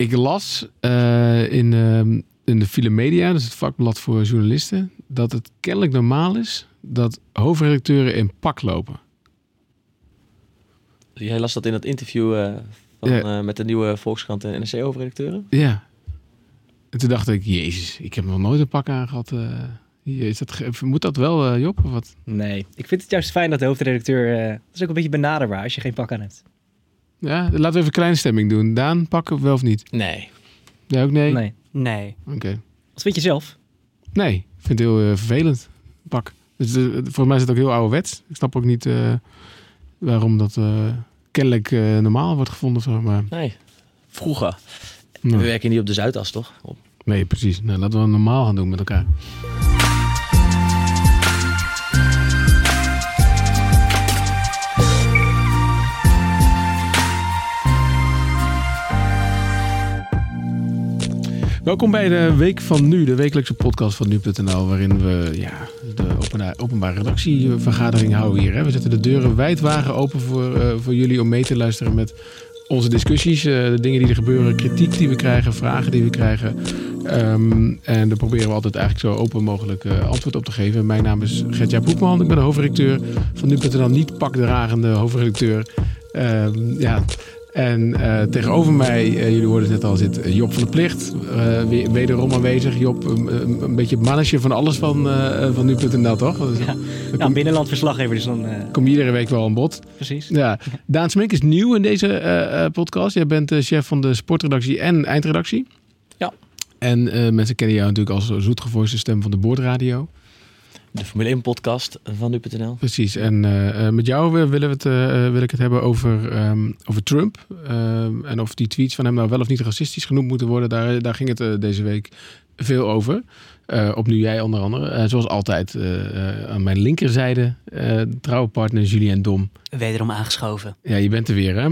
Ik las uh, in, uh, in de File Media, dus het vakblad voor journalisten, dat het kennelijk normaal is dat hoofdredacteuren in pak lopen. Jij las dat in dat interview uh, van, ja. met de nieuwe Volkskrant en NRC-hoofdredacteuren? Ja. En toen dacht ik, jezus, ik heb nog nooit een pak aangehad. Is dat, moet dat wel, Job? Of wat? Nee, ik vind het juist fijn dat de hoofdredacteur... dat is ook een beetje benaderbaar als je geen pak aan hebt. Ja, laten we even een kleine stemming doen. Daan, pakken wel of niet? Nee. Ja, ook nee? Nee. Nee. Oké. Wat vind je zelf? Nee, ik vind het heel uh, vervelend. Pak. Dus, uh, volgens mij is het ook heel ouderwets. Ik snap ook niet uh, waarom dat kennelijk normaal wordt gevonden. Zeg maar. Nee, vroeger. We werken niet op de Zuidas, toch? Op. Nee, precies. Nou, laten we normaal gaan doen met elkaar. Welkom bij de Week van Nu, de wekelijkse podcast van Nu.nl, waarin we ja, de openbare, redactievergadering houden hier. Hè. We zetten de deuren wijdwagen open voor, uh, voor jullie om mee te luisteren met onze discussies, uh, de dingen die er gebeuren, kritiek die we krijgen, vragen die we krijgen. Um, en daar proberen we altijd eigenlijk zo open mogelijk uh, antwoord op te geven. Mijn naam is Gertja Boekman, ik ben de hoofdredacteur van Nu.nl, niet pakdragende hoofdredacteur. Um, ja, en uh, tegenover mij, uh, jullie hoorden het net al, zit Job van de Plicht. Uh, wederom aanwezig. Job, een, een beetje het mannetje van alles van, van nu.nl, toch? Ja, ja een binnenland verslaggever. Dus dan, Kom je iedere week wel aan bod. Precies. Ja. Daan Smink is nieuw in deze podcast. Jij bent chef van de sportredactie en eindredactie. Ja. En mensen kennen jou natuurlijk als zoetgevoiste stem van de boordradio. De Formule 1 podcast van nu.nl. Precies. En uh, met jou willen we het, uh, wil ik het hebben over, um, over Trump. Um, en of die tweets van hem nou wel of niet racistisch genoemd moeten worden. Daar, daar ging het uh, deze week veel over. opnieuw jij onder andere. zoals altijd aan mijn linkerzijde. trouwe partner Julien Dom. Wederom aangeschoven. Ja, je bent er weer hè.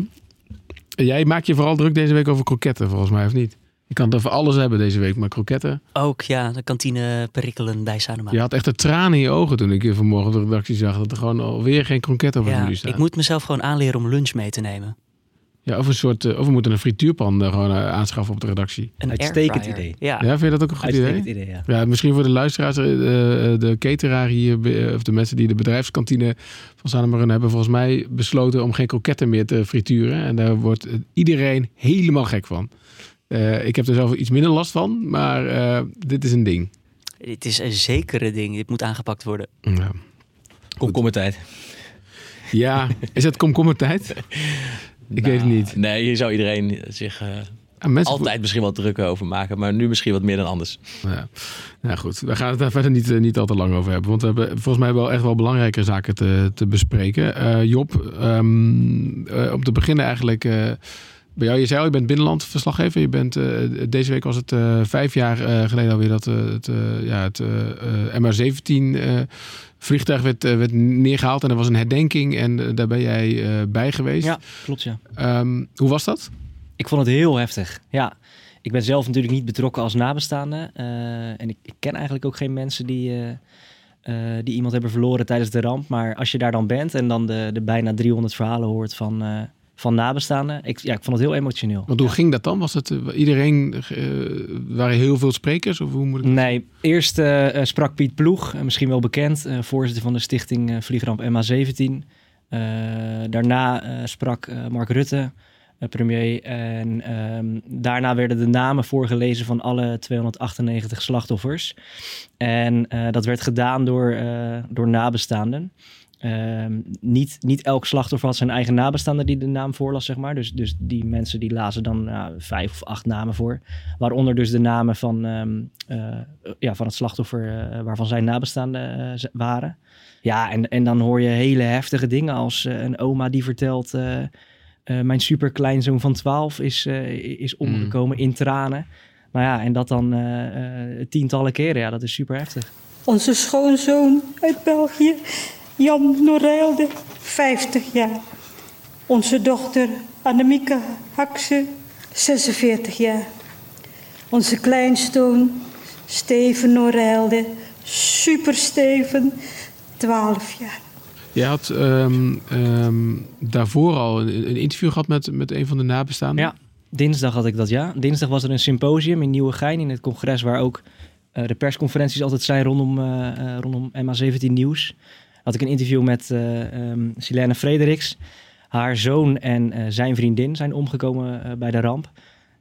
Jij maakt je vooral druk deze week over kroketten volgens mij of niet? Je kan het over alles hebben deze week, maar kroketten. Ook, ja. De kantine perikelen bij Sanema. Je had echt de tranen in je ogen toen ik je vanmorgen op de redactie zag... dat er gewoon alweer geen kroketten op het ja, menu staat. ik moet mezelf gewoon aanleren om lunch mee te nemen. Ja, of een soort... Of we moeten een frituurpan gewoon aanschaffen op de redactie. Een uitstekend idee. Ja. ja, vind je dat ook een goed idee? idee ja. ja. misschien voor de luisteraars, de, de cateraar hier... of de mensen die de bedrijfskantine van Sanema runnen... hebben volgens mij besloten om geen kroketten meer te frituren. En daar wordt iedereen helemaal gek van. Uh, ik heb er zelf iets minder last van, maar uh, dit is een ding. Dit is een zekere ding. Dit moet aangepakt worden. Ja. Komkommertijd. Ja, is het komkommertijd? ik nou, weet het niet. Nee, hier zou iedereen zich uh, ja, altijd misschien wel druk over maken, maar nu misschien wat meer dan anders. Ja, nou goed, we gaan het daar verder niet, niet al te lang over hebben, want we hebben volgens mij wel echt wel belangrijke zaken te, te bespreken. Job, um, om te beginnen eigenlijk bij jou, je zei al, je bent binnenlandverslaggever. Je bent, uh, deze week was het uh, vijf jaar uh, geleden alweer dat het, ja, het MH17 vliegtuig werd, werd neergehaald. En er was een herdenking en daar ben jij bij geweest. Ja, klopt ja. Um, hoe was dat? Ik vond het heel heftig, ja. Ik ben zelf natuurlijk niet betrokken als nabestaande. en ik, ik, ken eigenlijk ook geen mensen die... die iemand hebben verloren tijdens de ramp. Maar als je daar dan bent en dan de, de bijna 300 verhalen hoort van, van nabestaanden. Ik, ja, ik vond het heel emotioneel. Want hoe ja. ging dat dan? Was het uh, iedereen, uh, waren heel veel sprekers? Of hoe moet ik nee, eerst uh, sprak Piet Ploeg, misschien wel bekend, voorzitter van de stichting Vliegramp MH17. daarna sprak Mark Rutte, premier. En um, daarna werden de namen voorgelezen van alle 298 slachtoffers. En dat werd gedaan door, door nabestaanden. Um, niet, niet elk slachtoffer had zijn eigen nabestaande die de naam voorlas, zeg maar. Dus, dus die mensen die lazen dan uh, vijf of acht namen voor. Waaronder dus de namen van, um, uh, ja, van het slachtoffer uh, waarvan zijn nabestaanden waren. Ja, en, en dan hoor je hele heftige dingen als een oma die vertelt... mijn superkleinzoon van 12 is, is omgekomen mm. in tranen. Nou ja, en dat dan tientallen keren. Ja, dat is super heftig. Onze schoonzoon uit België Jan Norijlde, 50 jaar. Onze dochter Annemieke Hakse, 46 jaar. Onze kleinstoon Steven Norijlde, super Steven, 12 jaar. Je had um, um, daarvoor al een, een, interview gehad met, met een van de nabestaanden. Ja, dinsdag had ik dat, ja. Dinsdag was er een symposium in Nieuwegein in het congres waar ook de persconferenties altijd zijn rondom, rondom MA17 Nieuws. Had ik een interview met um, Silene Frederiks. Haar zoon en zijn vriendin zijn omgekomen bij de ramp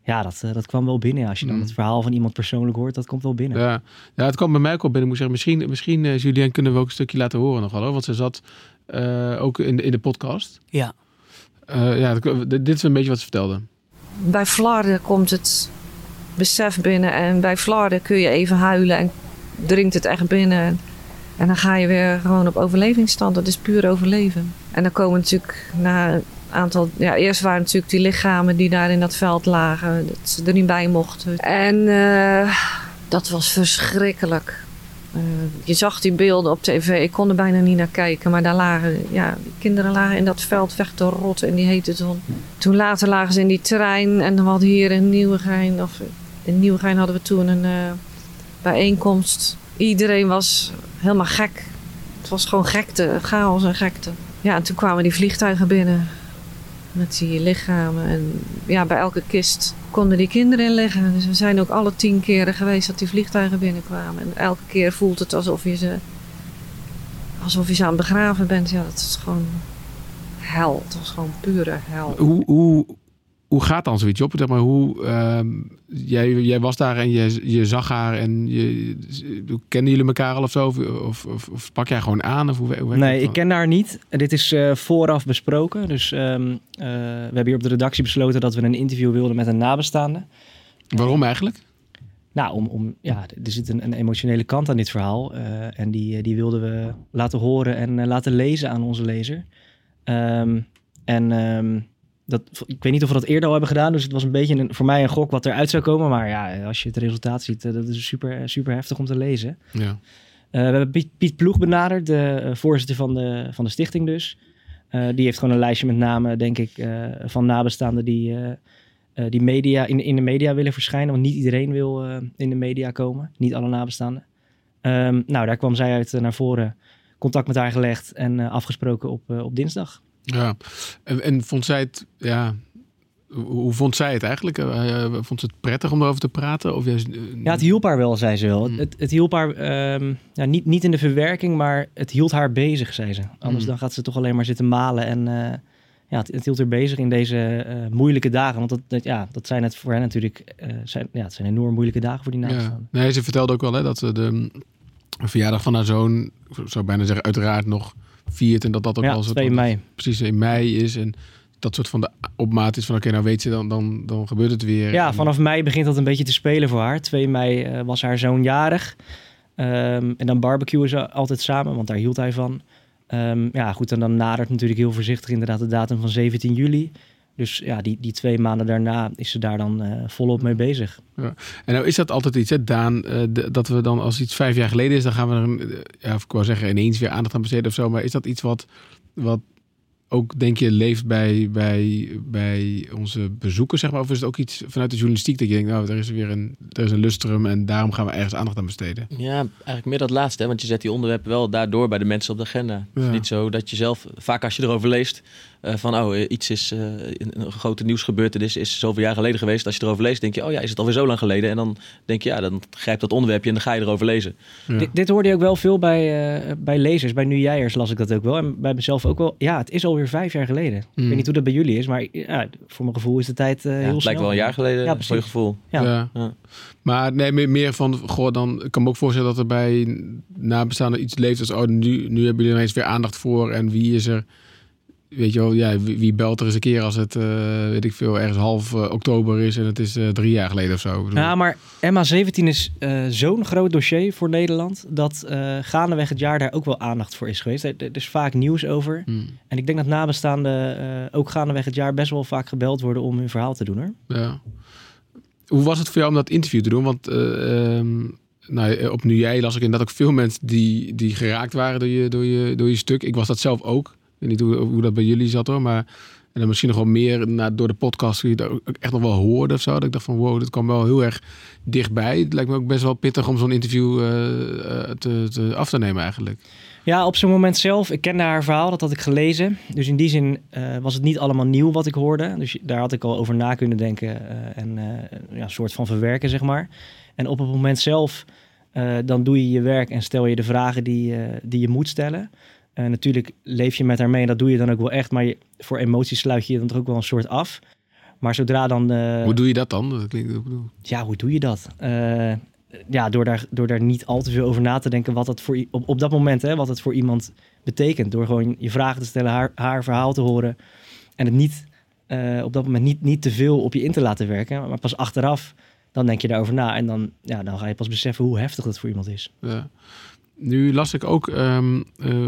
ja, dat, dat kwam wel binnen. Als je dan mm. het verhaal van iemand persoonlijk hoort, dat komt wel binnen. Ja, ja het kwam bij mij ook al binnen. Ik moet zeggen, misschien, misschien uh, Julien, kunnen we ook een stukje laten horen nog wel. Want ze zat uh, ook in de, in de podcast. Ja. Uh, ja, dit is een beetje wat ze vertelde. Bij Vlaarden komt het besef binnen. En bij Vlaarden kun je even huilen en dringt het echt binnen. En dan ga je weer gewoon op overlevingsstand. Dat is puur overleven. En dan komen natuurlijk na aantal. Ja, eerst waren natuurlijk die lichamen die daar in dat veld lagen, dat ze er niet bij mochten. En uh, dat was verschrikkelijk. Uh, je zag die beelden op tv, ik kon er bijna niet naar kijken, maar daar lagen, ja, die kinderen lagen in dat veld weg te rotten in die hete zon. Toen later lagen ze in die trein en we hadden hier in Nieuwegein, of in Nieuwegein hadden we toen een uh, bijeenkomst. Iedereen was helemaal gek. Het was gewoon gekte, chaos en gekte. Ja, en toen kwamen die vliegtuigen binnen met die lichamen. En ja, bij elke kist konden die kinderen in liggen. Dus we zijn ook alle tien keren geweest dat die vliegtuigen binnenkwamen. En elke keer voelt het alsof je ze, alsof je ze aan het begraven bent. Ja, dat is gewoon hel. Het was gewoon pure hel. Hoe, hoe, hoe gaat dan zoiets op? Zeg maar, hoe, uh, jij, jij was daar en je, je zag haar en je, kenden jullie elkaar al of zo? Of, of, of, pak jij gewoon aan? Of hoe, hoe nee, ik ken haar niet. Dit is uh, vooraf besproken. Dus um, uh, we hebben hier op de redactie besloten dat we een interview wilden met een nabestaande. Waarom eigenlijk? Nou, om, om, ja, er zit een, een emotionele kant aan dit verhaal. Uh, en die, die wilden we laten horen en laten lezen aan onze lezer. Um, en... Um, dat, ik weet niet of we dat eerder al hebben gedaan. Dus het was een beetje een, voor mij een gok wat eruit zou komen. Maar ja, als je het resultaat ziet, uh, dat is super, super heftig om te lezen. Ja. Uh, we hebben Piet, Piet, Ploeg benaderd, de voorzitter van de, van de stichting dus. die heeft gewoon een lijstje met namen, denk ik, van nabestaanden die, die media, in, in de media willen verschijnen. Want niet iedereen wil in de media komen. Niet alle nabestaanden. Um, nou, daar kwam zij uit naar voren. Contact met haar gelegd en afgesproken op, op dinsdag. Ja, en, en vond zij het, ja, hoe vond zij het eigenlijk? Uh, vond ze het prettig om erover te praten? Of juist, uh, ja, het hielp haar wel, zei ze wel. Hmm. Het, het hielp haar, um, ja, niet, niet in de verwerking, maar het hield haar bezig, zei ze. Anders hmm. dan gaat ze toch alleen maar zitten malen en uh, ja, het, het, hield haar bezig in deze moeilijke dagen. Want dat, dat, ja, dat zijn het voor hen natuurlijk, zijn, ja, het zijn enorm moeilijke dagen voor die nabestaanden. Ja. Nee, ze vertelde ook wel hè, dat de verjaardag van haar zoon, zou bijna zeggen, uiteraard nog viert. En dat dat ook ja, al zo precies in mei is. En dat soort van de opmaat is van oké, nou weet ze, dan, dan, dan gebeurt het weer. Ja, vanaf mei begint dat een beetje te spelen voor haar. 2 mei uh, was haar zoon jarig. Um, en dan barbecuen ze altijd samen, want daar hield hij van. Um, ja, goed, en dan nadert natuurlijk heel voorzichtig inderdaad de datum van 17 juli. Dus ja, die, die twee maanden daarna is ze daar dan uh, volop mee bezig. Ja. En nou is dat altijd iets, hè, Daan, uh, dat we dan als iets vijf jaar geleden is, dan gaan we er, uh, ja, ik wou zeggen, ineens weer aandacht aan besteden of zo. Maar is dat iets wat, wat ook, denk je, leeft bij, bij, bij onze bezoekers, zeg maar? Of is het ook iets vanuit de journalistiek dat je denkt, nou, er is weer een, er is een lustrum en daarom gaan we ergens aandacht aan besteden? Ja, eigenlijk meer dat laatste, hè? want je zet die onderwerpen wel daardoor bij de mensen op de agenda. Het is niet zo dat je zelf, vaak als je erover leest, uh, van oh, iets is, uh, een grote nieuwsgebeurtenis is zoveel jaar geleden geweest. Als je erover leest, denk je, oh ja, is het alweer zo lang geleden? En dan denk je, ja, dan grijpt dat onderwerpje en dan ga je erover lezen. Ja. Dit, dit, hoorde je ook wel veel bij, uh, bij lezers, bij Nu Jijers las ik dat ook wel. En bij mezelf ook wel. Ja, het is alweer vijf jaar geleden. Mm. Ik weet hmm. niet hoe dat bij jullie is, maar ja, voor mijn gevoel is de tijd heel snel. Het lijkt wel een jaar geleden, ja, voor je gevoel. Ja. ja. Maar nee, meer van, goh, dan kan me ook voorstellen dat er bij nabestaanden iets leeft als, oh, nu, nu hebben jullie ineens weer aandacht voor en wie is er weet je wel, ja, wie, belt er eens een keer als het, uh, weet ik veel, ergens half uh, oktober is en het is uh, drie jaar geleden of zo. Ja, maar MA17 is zo'n groot dossier voor Nederland dat gaandeweg het jaar daar ook wel aandacht voor is geweest. Er, er is vaak nieuws over. Hmm. En ik denk dat nabestaanden ook gaandeweg het jaar best wel vaak gebeld worden om hun verhaal te doen hoor. Ja. Hoe was het voor jou om dat interview te doen? Want um, nou, op Nu Jij las ik inderdaad ook veel mensen die, die geraakt waren door je, door, je, door je stuk. Ik was dat zelf ook weet niet hoe, dat bij jullie zat hoor, maar en dan misschien nog wel meer door de podcast die je dat ook echt nog wel hoorde of zo. Dat ik dacht van wow, dit kwam wel heel erg dichtbij. Het lijkt me ook best wel pittig om zo'n interview uh, te, te, af te nemen eigenlijk. Ja, op zo'n moment zelf. Ik kende haar verhaal, dat had ik gelezen. Dus in die zin eh, was het niet allemaal nieuw wat ik hoorde. Dus daar had ik al over na kunnen denken eh, en eh, ja, een soort van verwerken, zeg maar. En op het moment zelf, eh, dan doe je je werk en stel je de vragen die, eh, die je moet stellen. Eh, natuurlijk leef je met haar mee en dat doe je dan ook wel echt. Maar je, voor emoties sluit je je dan toch ook wel een soort af. Maar zodra dan... eh, Hoe doe je dat dan? Dat klinkt, ik bedoel, ja, hoe doe je dat? Eh, ja, door daar, door daar niet al te veel over na te denken wat dat voor op, op dat moment, hè, wat het voor iemand betekent. Door gewoon je vragen te stellen, haar, haar verhaal te horen. En het niet op dat moment niet, niet te veel op je in te laten werken. Maar pas achteraf, dan denk je daarover na. En dan, ja, dan ga je pas beseffen hoe heftig dat voor iemand is. Ja. Nu las ik ook ehm, eh,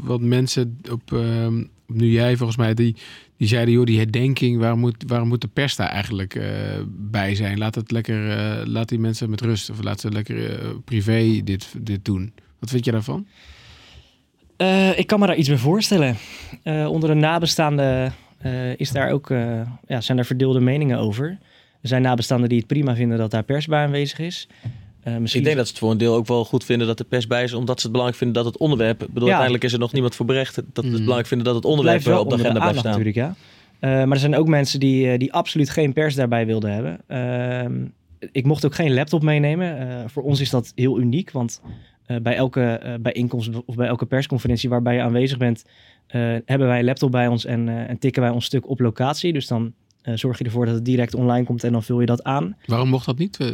wat mensen op, ehm, nu jij volgens mij, die, die zeiden, joh, die herdenking, waar moet, waar moet de pers daar eigenlijk eh, bij zijn? Laat het lekker, eh, laat die mensen met rust of laat ze lekker privé dit, dit doen. Wat vind je daarvan? Ik kan me daar iets bij voorstellen. Onder de nabestaanden is daar ook, ja, zijn er verdeelde meningen over. Er zijn nabestaanden die het prima vinden dat daar pers bij aanwezig is. Eh, misschien Ik denk dat ze het voor een deel ook wel goed vinden dat de pers bij is, omdat ze het belangrijk vinden dat het onderwerp. Ik bedoel, Ja. uiteindelijk is er nog niemand voor berecht. Dat ze het Mhm. belangrijk vinden dat het onderwerp wel eh, op de agenda blijft staan. natuurlijk, ja. Eh, maar er zijn ook mensen die, eh, die absoluut geen pers daarbij wilden hebben. Ehm, ik mocht ook geen laptop meenemen. Eh, voor ons is dat heel uniek, want eh, bij elke eh, bijeenkomst of bij elke persconferentie waarbij je aanwezig bent, eh, hebben wij een laptop bij ons en, eh, en tikken wij ons stuk op locatie. Dus dan eh, zorg je ervoor dat het direct online komt en dan vul je dat aan. Waarom mocht dat niet? Eh,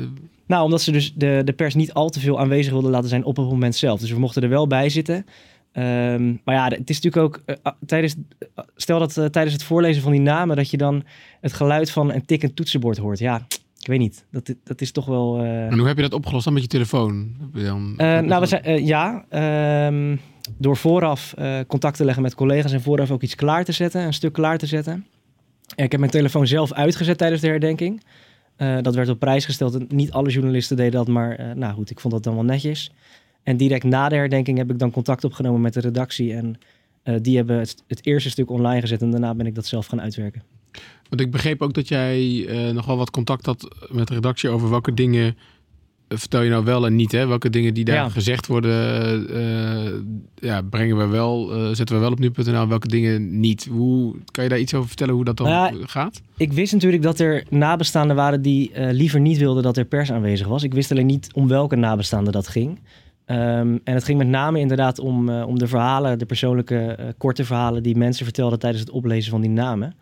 Nou, omdat ze dus de, de pers niet al te veel aanwezig wilden laten zijn op het moment zelf. Dus we mochten er wel bij zitten. Ehm, maar ja, het is natuurlijk ook eh, ah, tijdens, ah, stel dat eh, tijdens het voorlezen van die namen dat je dan het geluid van een tikkend toetsenbord hoort. Ja, ik weet niet. Dat, dat is toch wel. eh, en hoe heb je dat opgelost dan met je telefoon? Heb je dan, eh, nou, we zijn, eh, ja, ehm, door vooraf eh, contact te leggen met collega's en vooraf ook iets klaar te zetten, een stuk klaar te zetten. Ik heb mijn telefoon zelf uitgezet tijdens de herdenking. Eh, dat werd op prijs gesteld. En Niet alle journalisten deden dat, maar eh, nou goed, ik vond dat dan wel netjes. En direct na de herdenking heb ik dan contact opgenomen met de redactie. En eh, die hebben het, het eerste stuk online gezet en daarna ben ik dat zelf gaan uitwerken. Want ik begreep ook dat jij nogal wat contact had met de redactie over welke dingen vertel je nou wel en niet. Hè? Welke dingen die daar Ja. gezegd worden, eh, ja, brengen we wel, eh, zetten we wel op nu.nl. Welke dingen niet. Hoe, kan je daar iets over vertellen hoe dat dan Ja, gaat? Ik wist natuurlijk dat er nabestaanden waren die eh, liever niet wilden dat er pers aanwezig was. Ik wist alleen niet om welke nabestaanden dat ging. Ehm, en het ging met name inderdaad om, om de verhalen, de persoonlijke korte verhalen die mensen vertelden tijdens het oplezen van die namen.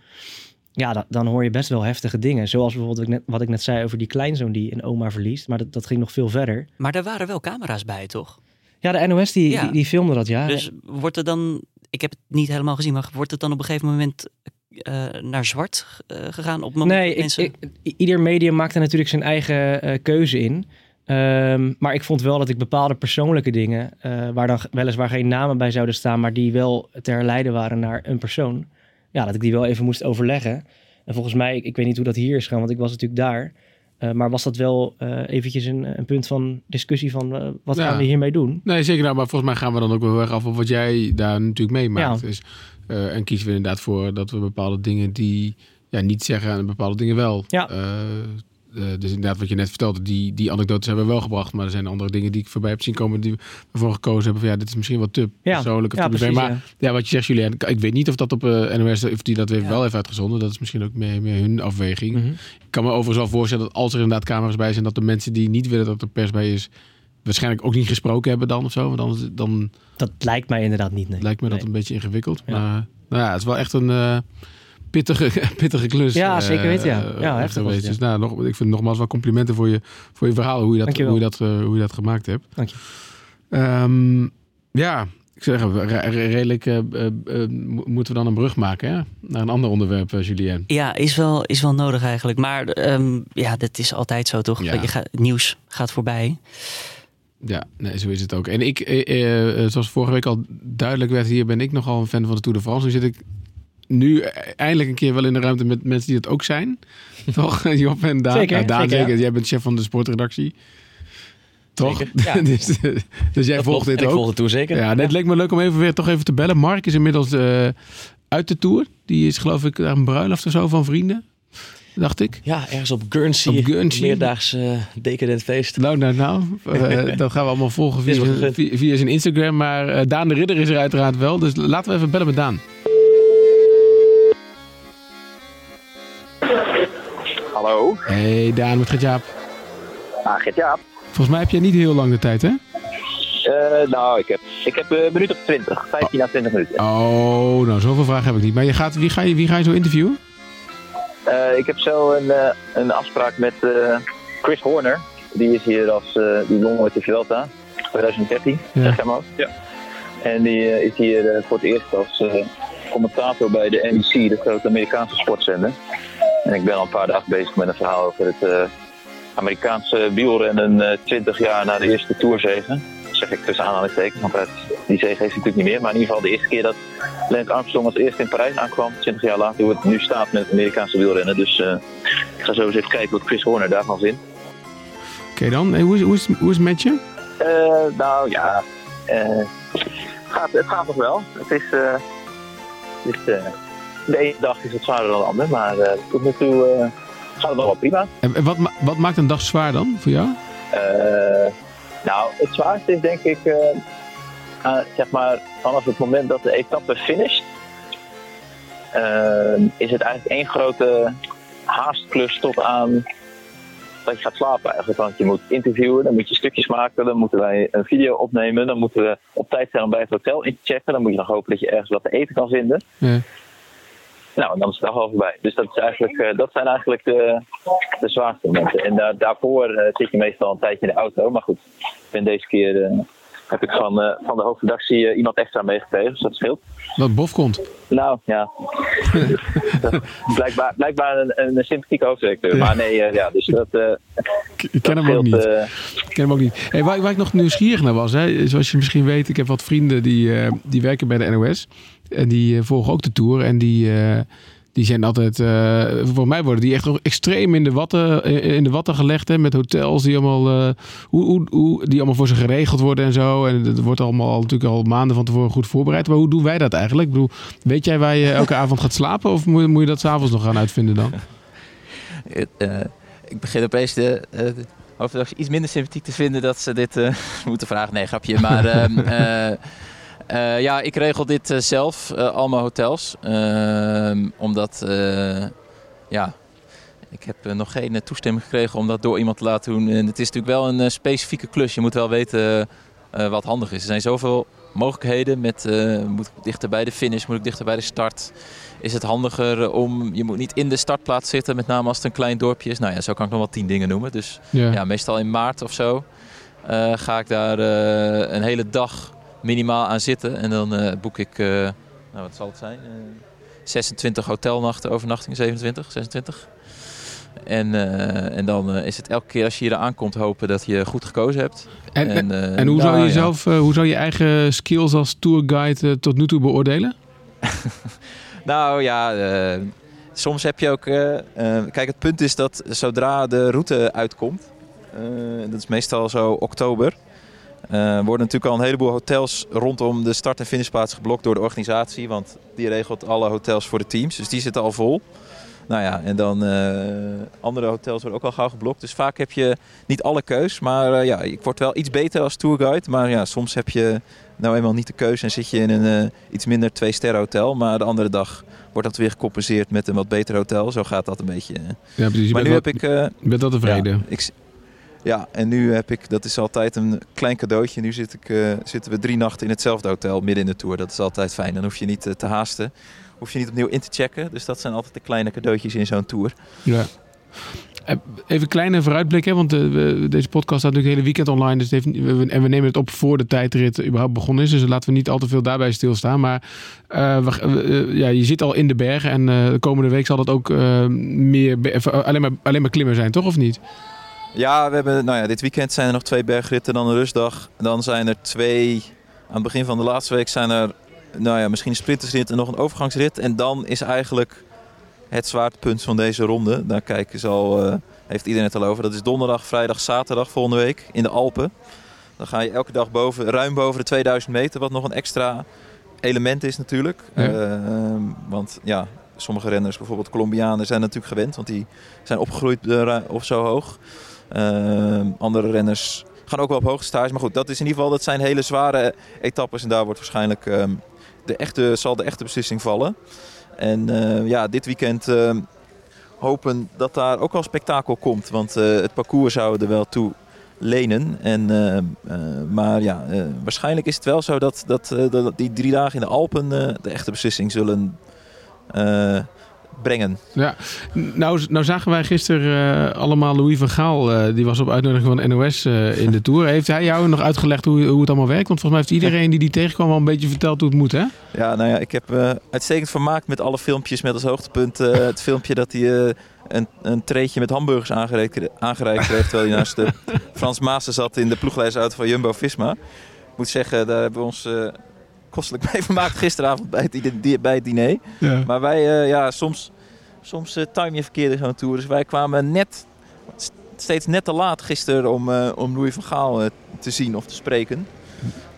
Ja, da- dan hoor je best wel heftige dingen. Zoals bijvoorbeeld wat ik net, wat ik net zei over die kleinzoon die een oma verliest. Maar dat, dat ging nog veel verder. Maar er waren wel camera's bij, toch? Ja, de NOS die, Ja. die, die filmde dat, ja. Dus wordt er dan, ik heb het niet helemaal gezien, maar wordt het dan op een gegeven moment eh, naar zwart eh, gegaan? Op het moment Nee, dat ik, mensen... ik- ieder medium maakte natuurlijk zijn eigen eh, keuze in. Ehm, maar ik vond wel dat ik bepaalde persoonlijke dingen, waar dan weliswaar geen namen bij zouden staan, maar die wel te herleiden waren naar een persoon, ja, dat ik die wel even moest overleggen. En volgens mij, ik, ik weet niet hoe dat hier is gaan, want ik was natuurlijk daar. Eh, maar was dat wel eh, eventjes een, een punt van discussie van eh, wat Ja. gaan we hiermee doen? Nee, zeker. Nou, maar volgens mij gaan we dan ook wel heel erg af op wat jij daar natuurlijk meemaakt. Ja. Dus, en kiezen we inderdaad voor dat we bepaalde dingen die ja, niet zeggen en bepaalde dingen wel. Ja. Eh, dus inderdaad, wat je net vertelde, die, die anekdotes hebben we wel gebracht. Maar er zijn andere dingen die ik voorbij heb zien komen die we ervoor gekozen hebben. Van, ja, dit is misschien wat te Ja. persoonlijk of Ja, te privé. precies, Maar ja. ja, wat je zegt, Julian, ik weet niet of dat op NOS, of die dat weer wel heeft uitgezonden. Dat is misschien ook meer, meer hun afweging. Mhm. Ik kan me overigens wel voorstellen dat als er inderdaad camera's bij zijn, dat de mensen die niet willen dat er pers bij is, waarschijnlijk ook niet gesproken hebben dan of zo. Want dan, dan Dat lijkt mij inderdaad niet, nee. lijkt me dat een beetje ingewikkeld. Maar nou ja, het is wel echt een eh, pittige, pittige klus. Ja, eh, zeker weten, ja. eh, Ja, heftig was geweest. het, Dus nou, nog, ik vind nogmaals wel complimenten voor je, voor je verhaal, hoe je dat, hoe je dat, eh, hoe je dat gemaakt hebt. Dank je. Ehm, ja, ik zeg re- re- redelijk eh, eh, eh, mo- moeten we dan een brug maken hè? naar een ander onderwerp, Julien. Ja, is wel, is wel nodig eigenlijk. Maar ehm, ja, dat is altijd zo toch? Ja. Je gaat, nieuws gaat voorbij. Ja, nee, zo is het ook. En ik, eh, eh, eh, zoals vorige week al duidelijk werd, hier ben ik nogal een fan van de Tour de France. Nu zit ik nu eindelijk een keer wel in de ruimte met mensen die dat ook zijn. Toch, Job en Daan? Zeker, Ja, Daan zeker, ja. zeker. Jij bent chef van de sportredactie. Toch? Ja. dus, dus jij Dat volgt dit En ik ook. volg het toe zeker. Ja, nee, het leek me leuk om even weer toch even te bellen. Mark is inmiddels eh, uit de Tour. Die is geloof ik naar een bruiloft of zo van vrienden. dacht ik. Ja, ergens op Guernsey. Op Guernsey. Meerdaags uh, decadent feest. Nou, nou, nou. Uh, dat gaan we allemaal volgen via, zijn, via, via zijn Instagram. Maar Daan de Ridder is er uiteraard wel. Dus laten we even bellen met Daan. Hallo. Hey Daan, met Gert-Jaap. Ah, Gert-Jaap. Volgens mij heb jij niet heel lang de tijd, hè? Uh, nou, ik heb, ik heb een minuut of 20. 15 à 20 minuten. Oh, nou, zoveel vragen heb ik niet. Maar je gaat, wie, ga je, wie ga je zo interviewen? Uh, ik heb zo een, uh, een afspraak met Chris Horner. Die is hier als die won met de Vuelta 2013, ja. zeg maar. Ja. En die is hier voor het eerst als commentator bij de NBC, de grote Amerikaanse sportzender. En ik ben al een paar dagen bezig met een verhaal over het Amerikaanse wielrennen 20 jaar na de eerste Tourzegen zeg ik tussen aanhalingstekens, want die zege heeft hij natuurlijk niet meer. Maar in ieder geval de eerste keer dat Lance Armstrong als eerste in Parijs aankwam, 20 jaar later, hoe het nu staat met het Amerikaanse wielrennen. Dus uh, ik ga zo eens even kijken wat Chris Horner daarvan vindt. Oké okay, dan, hey, hoe, is, hoe, is, hoe is het met je? Uh, nou ja, uh, gaat, het gaat nog wel. Het is, het is de ene dag is het zwaarder dan de andere, maar tot nu toe gaat het nog wel prima. En wat, wat maakt een dag zwaar dan voor jou? Nou, het zwaarste is denk ik, zeg maar, vanaf het moment dat de etappe finisht, is het eigenlijk één grote haastklus tot aan dat je gaat slapen eigenlijk. Want je moet interviewen, dan moet je stukjes maken, dan moeten wij een video opnemen, dan moeten we op tijd zijn om bij het hotel in te checken. Dan moet je nog hopen dat je ergens wat te eten kan vinden. Ja. Nou, en dan is het al voorbij. Dus dat, is eigenlijk, uh, dat zijn eigenlijk de, de zwaarste momenten. En daar, daarvoor uh, zit je meestal een tijdje in de auto. Maar goed, ik ben deze keer uh, heb ik van, van de hoofdredactie iemand extra meegekregen, dus dat scheelt. Dat Bof komt? Nou, ja. blijkbaar blijkbaar een, een sympathieke hoofdredacteur. Ja. Maar nee, ja, dus dat... ik ken hem ook niet. ik ken hem ook niet. Hey, waar, waar ik nog nieuwsgierig naar was, hè, zoals je misschien weet, ik heb wat vrienden die, die werken bij de NOS. En die eh, volgen ook de Tour. En die, die zijn altijd... Uh, voor mij worden die echt nog extreem in de watten, in de watten gelegd. Hè, met hotels die allemaal, uh, hoe, hoe, hoe, die allemaal voor ze geregeld worden en zo. En het wordt allemaal natuurlijk al maanden van tevoren goed voorbereid. Maar hoe doen wij dat eigenlijk? Ik bedoel, weet jij waar je elke avond gaat slapen? Of moet, moet je dat s'avonds nog gaan uitvinden dan? ik begin opeens de... Overigens iets minder sympathiek te vinden dat ze dit moeten vragen. Nee, grapje. Maar ehm, Uh, ja, ik regel dit uh, zelf, uh, al mijn hotels. Ehm, omdat, ja, ik heb nog geen toestemming gekregen om dat door iemand te laten doen. En het is natuurlijk wel een specifieke klus. Je moet wel weten wat handig is. Er zijn zoveel mogelijkheden. Met, moet ik dichter bij de finish, moet ik dichter bij de start. Is het handiger om, je moet niet in de startplaats zitten, met name als het een klein dorpje is. Nou ja, zo kan ik nog wel tien dingen noemen. Dus ja, ja meestal in maart of zo ga ik daar een hele dag minimaal aan zitten. En dan uh, boek ik, uh, nou wat zal het zijn? Uh, 26 hotelnachten, overnachting 27, 26. En, en dan is het elke keer als je hier aankomt hopen dat je goed gekozen hebt. En, en, en hoe, nou, zou je ja. zelf, hoe zou je eigen skills als tourguide tot nu toe beoordelen? nou ja, soms heb je ook... kijk, het punt is dat zodra de route uitkomt... dat is meestal zo oktober... Er uh, worden natuurlijk al een heleboel hotels rondom de start- en finishplaats geblokt door de organisatie. Want die regelt alle hotels voor de teams. Dus die zitten al vol. Nou ja, en dan uh, andere hotels worden ook al gauw geblokt. Dus vaak heb je niet alle keus. Maar uh, ja, ik word wel iets beter als tourguide. Maar ja, soms heb je nou eenmaal niet de keuze en zit je in een uh, iets minder twee-sterren hotel. Maar de andere dag wordt dat weer gecompenseerd met een wat beter hotel. Zo gaat dat een beetje. Ja, precies. Maar nu heb ik... je bent dat tevreden? Ja, ik, ja, en nu heb ik, dat is altijd een klein cadeautje. Nu zit ik, uh, zitten we drie nachten in hetzelfde hotel midden in de tour. Dat is altijd fijn. Dan hoef je niet uh, te haasten. Hoef je niet opnieuw in te checken. Dus dat zijn altijd de kleine cadeautjes in zo'n tour. Ja. Even kleine vooruitblik, hè, want deze podcast staat natuurlijk het hele weekend online. Dus en we nemen het op voor de tijdrit überhaupt begonnen is. Dus laten we niet al te veel daarbij stilstaan. Maar we, ja, je zit al in de bergen en de komende week zal dat ook meer, alleen, maar, alleen maar klimmen zijn, toch? Of niet? Ja, we hebben, nou ja, dit weekend zijn er nog twee bergritten, dan een rustdag. Dan zijn er twee, aan het begin van de laatste week zijn er nou ja, misschien een sprintersrit en nog een overgangsrit. En dan is eigenlijk het zwaartepunt van deze ronde. Daar kijken ze al, uh, heeft iedereen het al over. Dat is donderdag, vrijdag, zaterdag volgende week in de Alpen. Dan ga je elke dag boven, ruim boven de 2000 meter, wat nog een extra element is natuurlijk. Ja. Uh, want ja, sommige renners, bijvoorbeeld Colombianen, zijn natuurlijk gewend. Want die zijn opgegroeid of zo hoog. Andere renners gaan ook wel op hoge stage. Maar goed, dat is in ieder geval dat zijn hele zware etappes. En daar wordt waarschijnlijk ehm, de echte, zal de echte beslissing vallen. En ja, dit weekend ehm, hopen dat daar ook wel spektakel komt. Want het parcours zou er wel toe lenen. En, eh, eh, maar ja, eh, waarschijnlijk is het wel zo dat, dat, dat die drie dagen in de Alpen de echte beslissing zullen brengen. Ja, nou, nou zagen wij gisteren allemaal Louis van Gaal. die was op uitnodiging van NOS in de Tour. Heeft hij jou nog uitgelegd hoe, hoe het allemaal werkt? Want volgens mij heeft iedereen die die tegenkwam wel een beetje verteld hoe het moet, hè? Ja, nou ja, ik heb uitstekend vermaakt met alle filmpjes. Met als hoogtepunt het filmpje dat hij een, een treetje met hamburgers aangereikt, aangereikt kreeg. terwijl hij naast de Frans Maassen zat in de ploegleidersauto van Jumbo-Visma. Ik moet zeggen, daar hebben we ons kostelijk mee vermaakt gisteravond bij het, bij het diner. Ja. Maar wij, uh, ja, soms, soms uh, time je verkeerd in zo'n tour. Dus wij kwamen net, steeds net te laat gisteren om, om Louis van Gaal te zien of te spreken.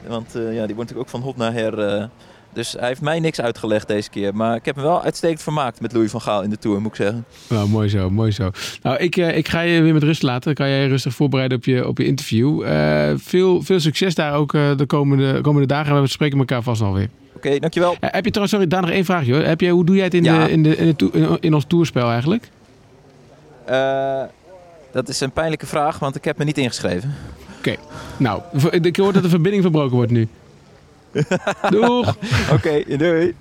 Want ja, die wordt natuurlijk ook van hot naar her dus hij heeft mij niks uitgelegd deze keer. Maar ik heb me wel uitstekend vermaakt met Louis van Gaal in de Tour, moet ik zeggen. Nou, mooi zo, mooi zo. Nou, ik, uh, ik ga je weer met rust laten. Dan kan jij rustig voorbereiden op je, op je interview. Uh, veel, veel succes daar ook uh, de komende, komende dagen. We spreken elkaar vast alweer. Oké, okay, dankjewel. heb je trouwens, sorry, daar nog één vraagje hoor. Heb je, hoe doe jij het in, de, in, de, in, in, in, ons toerspel eigenlijk? dat is een pijnlijke vraag, want ik heb me niet ingeschreven. Oké, nou, ik hoor dat de verbinding verbroken wordt nu. Doeg. Oké, okay, doei.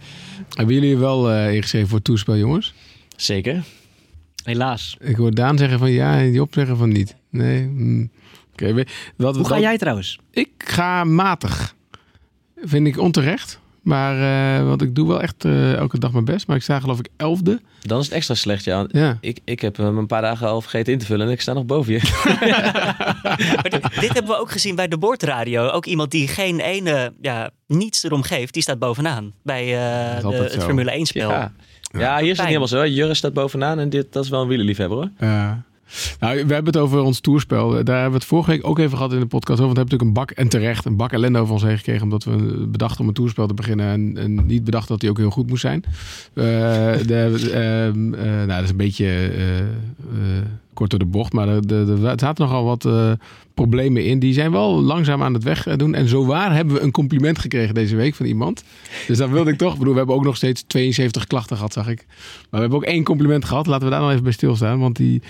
Hebben jullie wel uh, ingeschreven voor het toespel, jongens? Zeker. Helaas. Ik hoor Daan zeggen van ja en Job zeggen van niet. Nee. Mm. Okay, wat, Hoe ga jij trouwens? Ik ga matig. Vind ik onterecht. Maar, uh, want ik doe wel echt uh, elke dag mijn best. Maar ik sta geloof ik elfde. Dan is het extra slecht, ja. ja. Ik, ik heb hem een paar dagen al vergeten in te vullen en ik sta nog boven je. dit, dit, hebben we ook gezien bij de boordradio. Ook iemand die geen ene, ja, niets erom geeft, die staat bovenaan. Bij uh, de, het Formule 1 spel. Ja. ja. hier is het helemaal zo. Jurre staat bovenaan en dit, dat is wel een wielerliefhebber hoor. Ja. Nou, we hebben het over ons toerspel. Daar hebben we het vorige week ook even gehad in de podcast. Want we hebben natuurlijk een bak, en terecht, een bak ellende over ons heen gekregen. Omdat we bedachten om een toerspel te beginnen. En, en niet bedacht dat hij ook heel goed moest zijn. Uh, de, uh, uh, nou, dat is een beetje eh, eh, kort door de bocht. Maar er, er zaten nogal wat problemen in. Die zijn wel langzaam aan het weg doen. En zowaar hebben we een compliment gekregen deze week van iemand. Dus dat wilde ik toch. Ik bedoel, we hebben ook nog steeds 72 klachten gehad, zag ik. Maar we hebben ook één compliment gehad. Laten we daar nog even bij stilstaan. Want die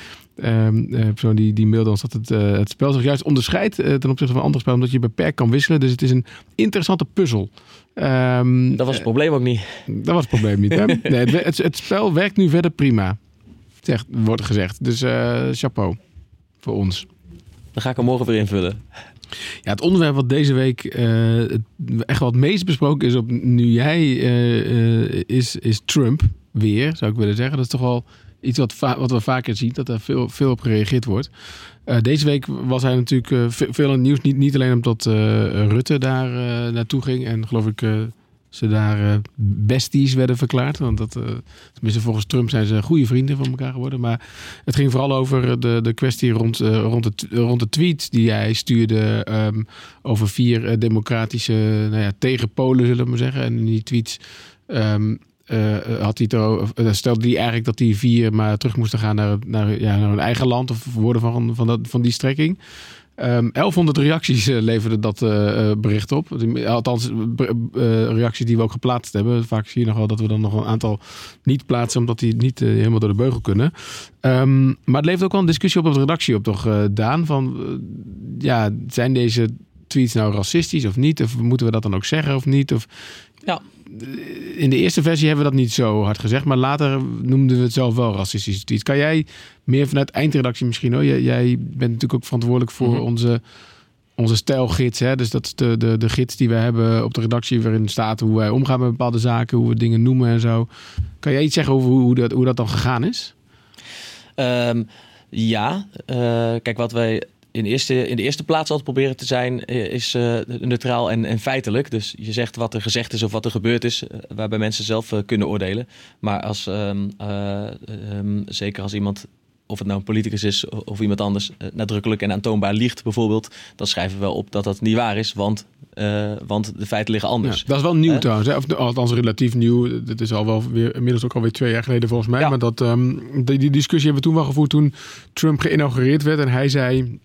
um, persoon die, die mailde ons dat het, uh, het spel zich juist onderscheidt ten opzichte van andere spellen. Omdat je beperkt kan wisselen. Dus het is een interessante puzzel. Um, dat was het probleem ook niet. Dat was het probleem niet. Hè? Nee, het, het, spel werkt nu verder prima. Zegt, wordt gezegd. Dus chapeau voor ons. Dan ga ik hem morgen weer invullen. Ja, het onderwerp wat deze week uh, echt wat meest besproken is op nu jij uh, uh, is, is Trump weer, zou ik willen zeggen. Dat is toch wel iets wat, wat we vaker zien, dat er veel, veel op gereageerd wordt. deze week was hij natuurlijk veel in het nieuws. Niet, niet alleen omdat Rutte daar naartoe ging en geloof ik ze daar uh, besties werden verklaard. Want dat, uh, tenminste volgens Trump zijn ze goede vrienden van elkaar geworden. Maar het ging vooral over de, de kwestie rond, rond, de, rond de tweets die hij stuurde um, over vier democratische nou ja, tegenpolen, zullen we maar zeggen. En in die tweets um, had hij er, stelde hij eigenlijk dat die vier maar terug moesten gaan naar, naar, ja, naar hun eigen land of worden van, van, dat, van die strekking. Um, ehm, 1100 reacties uh, leverde dat uh, bericht op. Althans, reacties die we ook geplaatst hebben. Vaak zie je nog wel dat we dan nog een aantal niet plaatsen, omdat die niet helemaal door de beugel kunnen. Um, maar het levert ook wel een discussie op op de redactie op, toch, Daan? Van ja, zijn deze tweets nou racistisch of niet? Of moeten we dat dan ook zeggen of niet? Of, ja. In de eerste versie hebben we dat niet zo hard gezegd, maar later noemden we het zelf wel racistische tweets. Kan jij meer vanuit eindredactie misschien hoor? Jij, jij bent natuurlijk ook verantwoordelijk voor mhm. onze, onze stijlgids. Hè? Dus dat is de, de, de gids die we hebben op de redactie waarin staat hoe wij omgaan met bepaalde zaken, hoe we dingen noemen en zo. Kan jij iets zeggen over hoe, hoe, dat, hoe dat dan gegaan is? Um, ja, uh, kijk wat wij in, eerste, in de eerste plaats altijd proberen te zijn, eh, is uh, neutraal en, en, feitelijk. Dus je zegt wat er gezegd is of wat er gebeurd is, uh, waarbij mensen zelf kunnen oordelen. Maar als, um, um, zeker als iemand of het nou een politicus is of iemand anders, nadrukkelijk en aantoonbaar liegt bijvoorbeeld, dan schrijven we wel op dat dat niet waar is, want, want de feiten liggen anders. dat is wel nieuw trouwens, hè? of althans relatief nieuw. Dit is al wel weer, inmiddels ook alweer twee jaar geleden volgens mij. Maar dat, um, die, die discussie hebben we toen wel gevoerd toen Trump geïnaugureerd werd en hij zei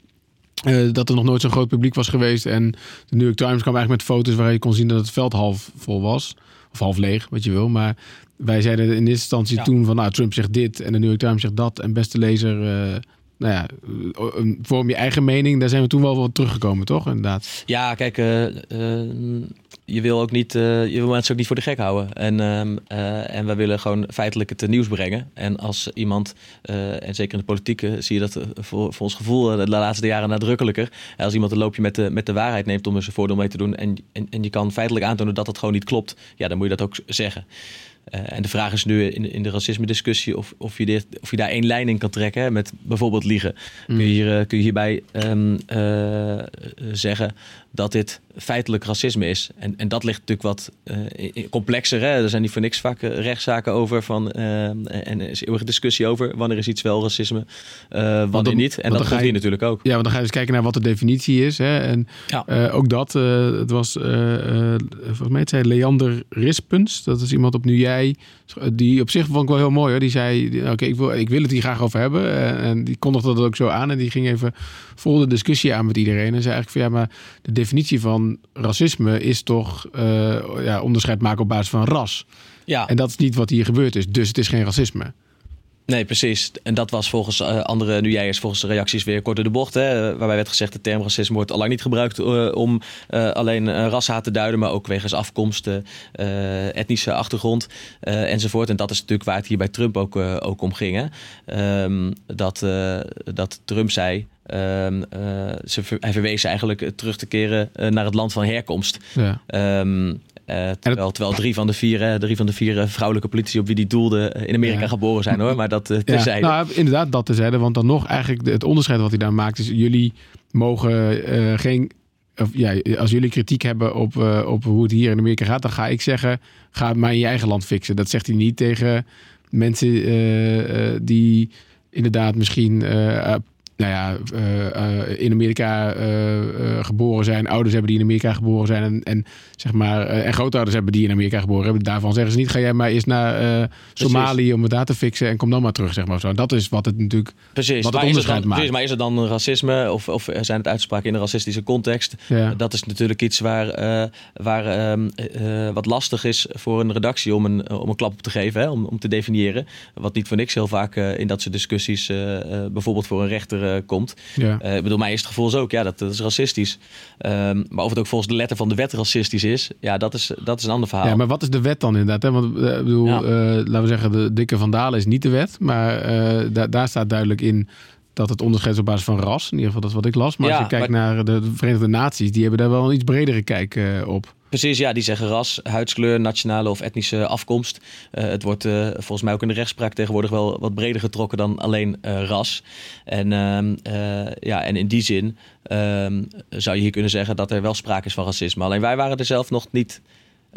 uh, dat er nog nooit zo'n groot publiek was geweest. En de New York Times kwam eigenlijk met foto's waar je kon zien dat het veld half vol was. Of half leeg, wat je wil. Maar wij zeiden in eerste instantie toen van nou, Trump zegt dit en de New York Times zegt dat. En beste lezer, uh, nou ja, eh, vorm je eigen mening. Daar zijn we toen wel wat teruggekomen, toch? Inderdaad. Ja, kijk, je wil ook niet, uh, je wil mensen ook niet voor de gek houden. En, uh, en we willen gewoon feitelijk het nieuws brengen. En als iemand, uh, en zeker in de politiek zie je dat voor, voor ons gevoel de laatste jaren nadrukkelijker. Als iemand een loopje met de, met de waarheid neemt om er zijn voordeel mee te doen. En, en, en je kan feitelijk aantonen dat het gewoon niet klopt. Ja, dan moet je dat ook zeggen. Uh, en de vraag is nu in, in de racisme-discussie of, of, je dit, of je daar één lijn in kan trekken hè, met bijvoorbeeld liegen. Kun, je mm. hier, kun je hierbij um, uh, zeggen dat dit feitelijk racisme is. En, en dat ligt natuurlijk wat uh, complexer. Hè? Er zijn niet voor niks vaak rechtszaken over. Van, uh, en er is eeuwige discussie over wanneer is iets wel racisme, uh, wanneer niet. En dat gaat hier natuurlijk ook. Ja, want dan ga je dus kijken naar wat de definitie is. Hè? En ja. ook dat, het was volgens mij het zei Leander Rispens. Dat is iemand op Nu Jij. Die op zich vond ik wel heel mooi. Hoor. Die zei, oké, ik, wil, ik wil het hier graag over hebben. En die kondigde dat ook zo aan. En die ging even vol de discussie aan met iedereen. En zei eigenlijk van ja, maar de definitie van racisme is toch uh, ja, onderscheid maken op basis van ras. Ja. En dat is niet wat hier gebeurd is. Dus het is geen racisme. Nee, precies. En dat was volgens uh, andere nu jij is volgens de reacties weer kort de bocht. Hè, waarbij werd gezegd: de term racisme wordt al lang niet gebruikt uh, om uh, alleen rashaat te duiden, maar ook wegens afkomst, etnische achtergrond enzovoort. En dat is natuurlijk waar het hier bij Trump ook, ook om ging. Hè. Um, dat, dat Trump zei. Um, ze, hij verwees eigenlijk terug te keren naar het land van herkomst. Ja. Um, uh, terwijl, terwijl, drie van de vier, drie van de vier eh, vrouwelijke politici op wie die doelde in Amerika geboren zijn hoor. Maar dat uh, terzijde. Ja, nou, inderdaad, dat terzijde. Want dan nog eigenlijk het onderscheid wat hij daar maakt is jullie mogen geen of, ja, als jullie kritiek hebben op, op hoe het hier in Amerika gaat, dan ga ik zeggen: ga het maar in je eigen land fixen. Dat zegt hij niet tegen mensen die inderdaad misschien nou ja, uh, uh, in Amerika uh, geboren zijn, ouders hebben die in Amerika geboren zijn en, en zeg maar en grootouders hebben die in Amerika geboren hebben. Daarvan zeggen ze niet: ga jij maar eens naar Somalië om het daar te fixen en kom dan maar terug, zeg maar zo. Dat is wat het natuurlijk precies. wat het onderscheid dan, maakt. Precies, maar is er dan racisme of, of zijn het uitspraken in een racistische context? Ja. Dat is natuurlijk iets waar, waar ehm, wat lastig is voor een redactie om een, om een klap op te geven, hè, om, om te definiëren. Wat niet voor niks heel vaak in dat soort discussies bijvoorbeeld voor een rechter eh, komt. Ja. Uh, ik bedoel, mijn eerste gevoel is ook, ja, dat, dat is racistisch. Um, maar of het ook volgens de letter van de wet racistisch is, ja, dat is, dat is een ander verhaal. Ja, maar wat is de wet dan inderdaad? Hè? Want uh, bedoel, ja. laten we zeggen, de dikke vandalen is niet de wet, maar da daar staat duidelijk in dat het onderscheid is op basis van ras. In ieder geval dat is wat ik las. Maar ja, als je kijkt maar... naar de Verenigde Naties, die hebben daar wel een iets bredere kijk uh, op. Precies, ja, die zeggen ras, huidskleur, nationale of etnische afkomst. Uh, het wordt uh, volgens mij ook in de rechtspraak tegenwoordig wel wat breder getrokken dan alleen ras. En, ehm, ja, en in die zin ehm, zou je hier kunnen zeggen dat er wel sprake is van racisme. Alleen wij waren er zelf nog niet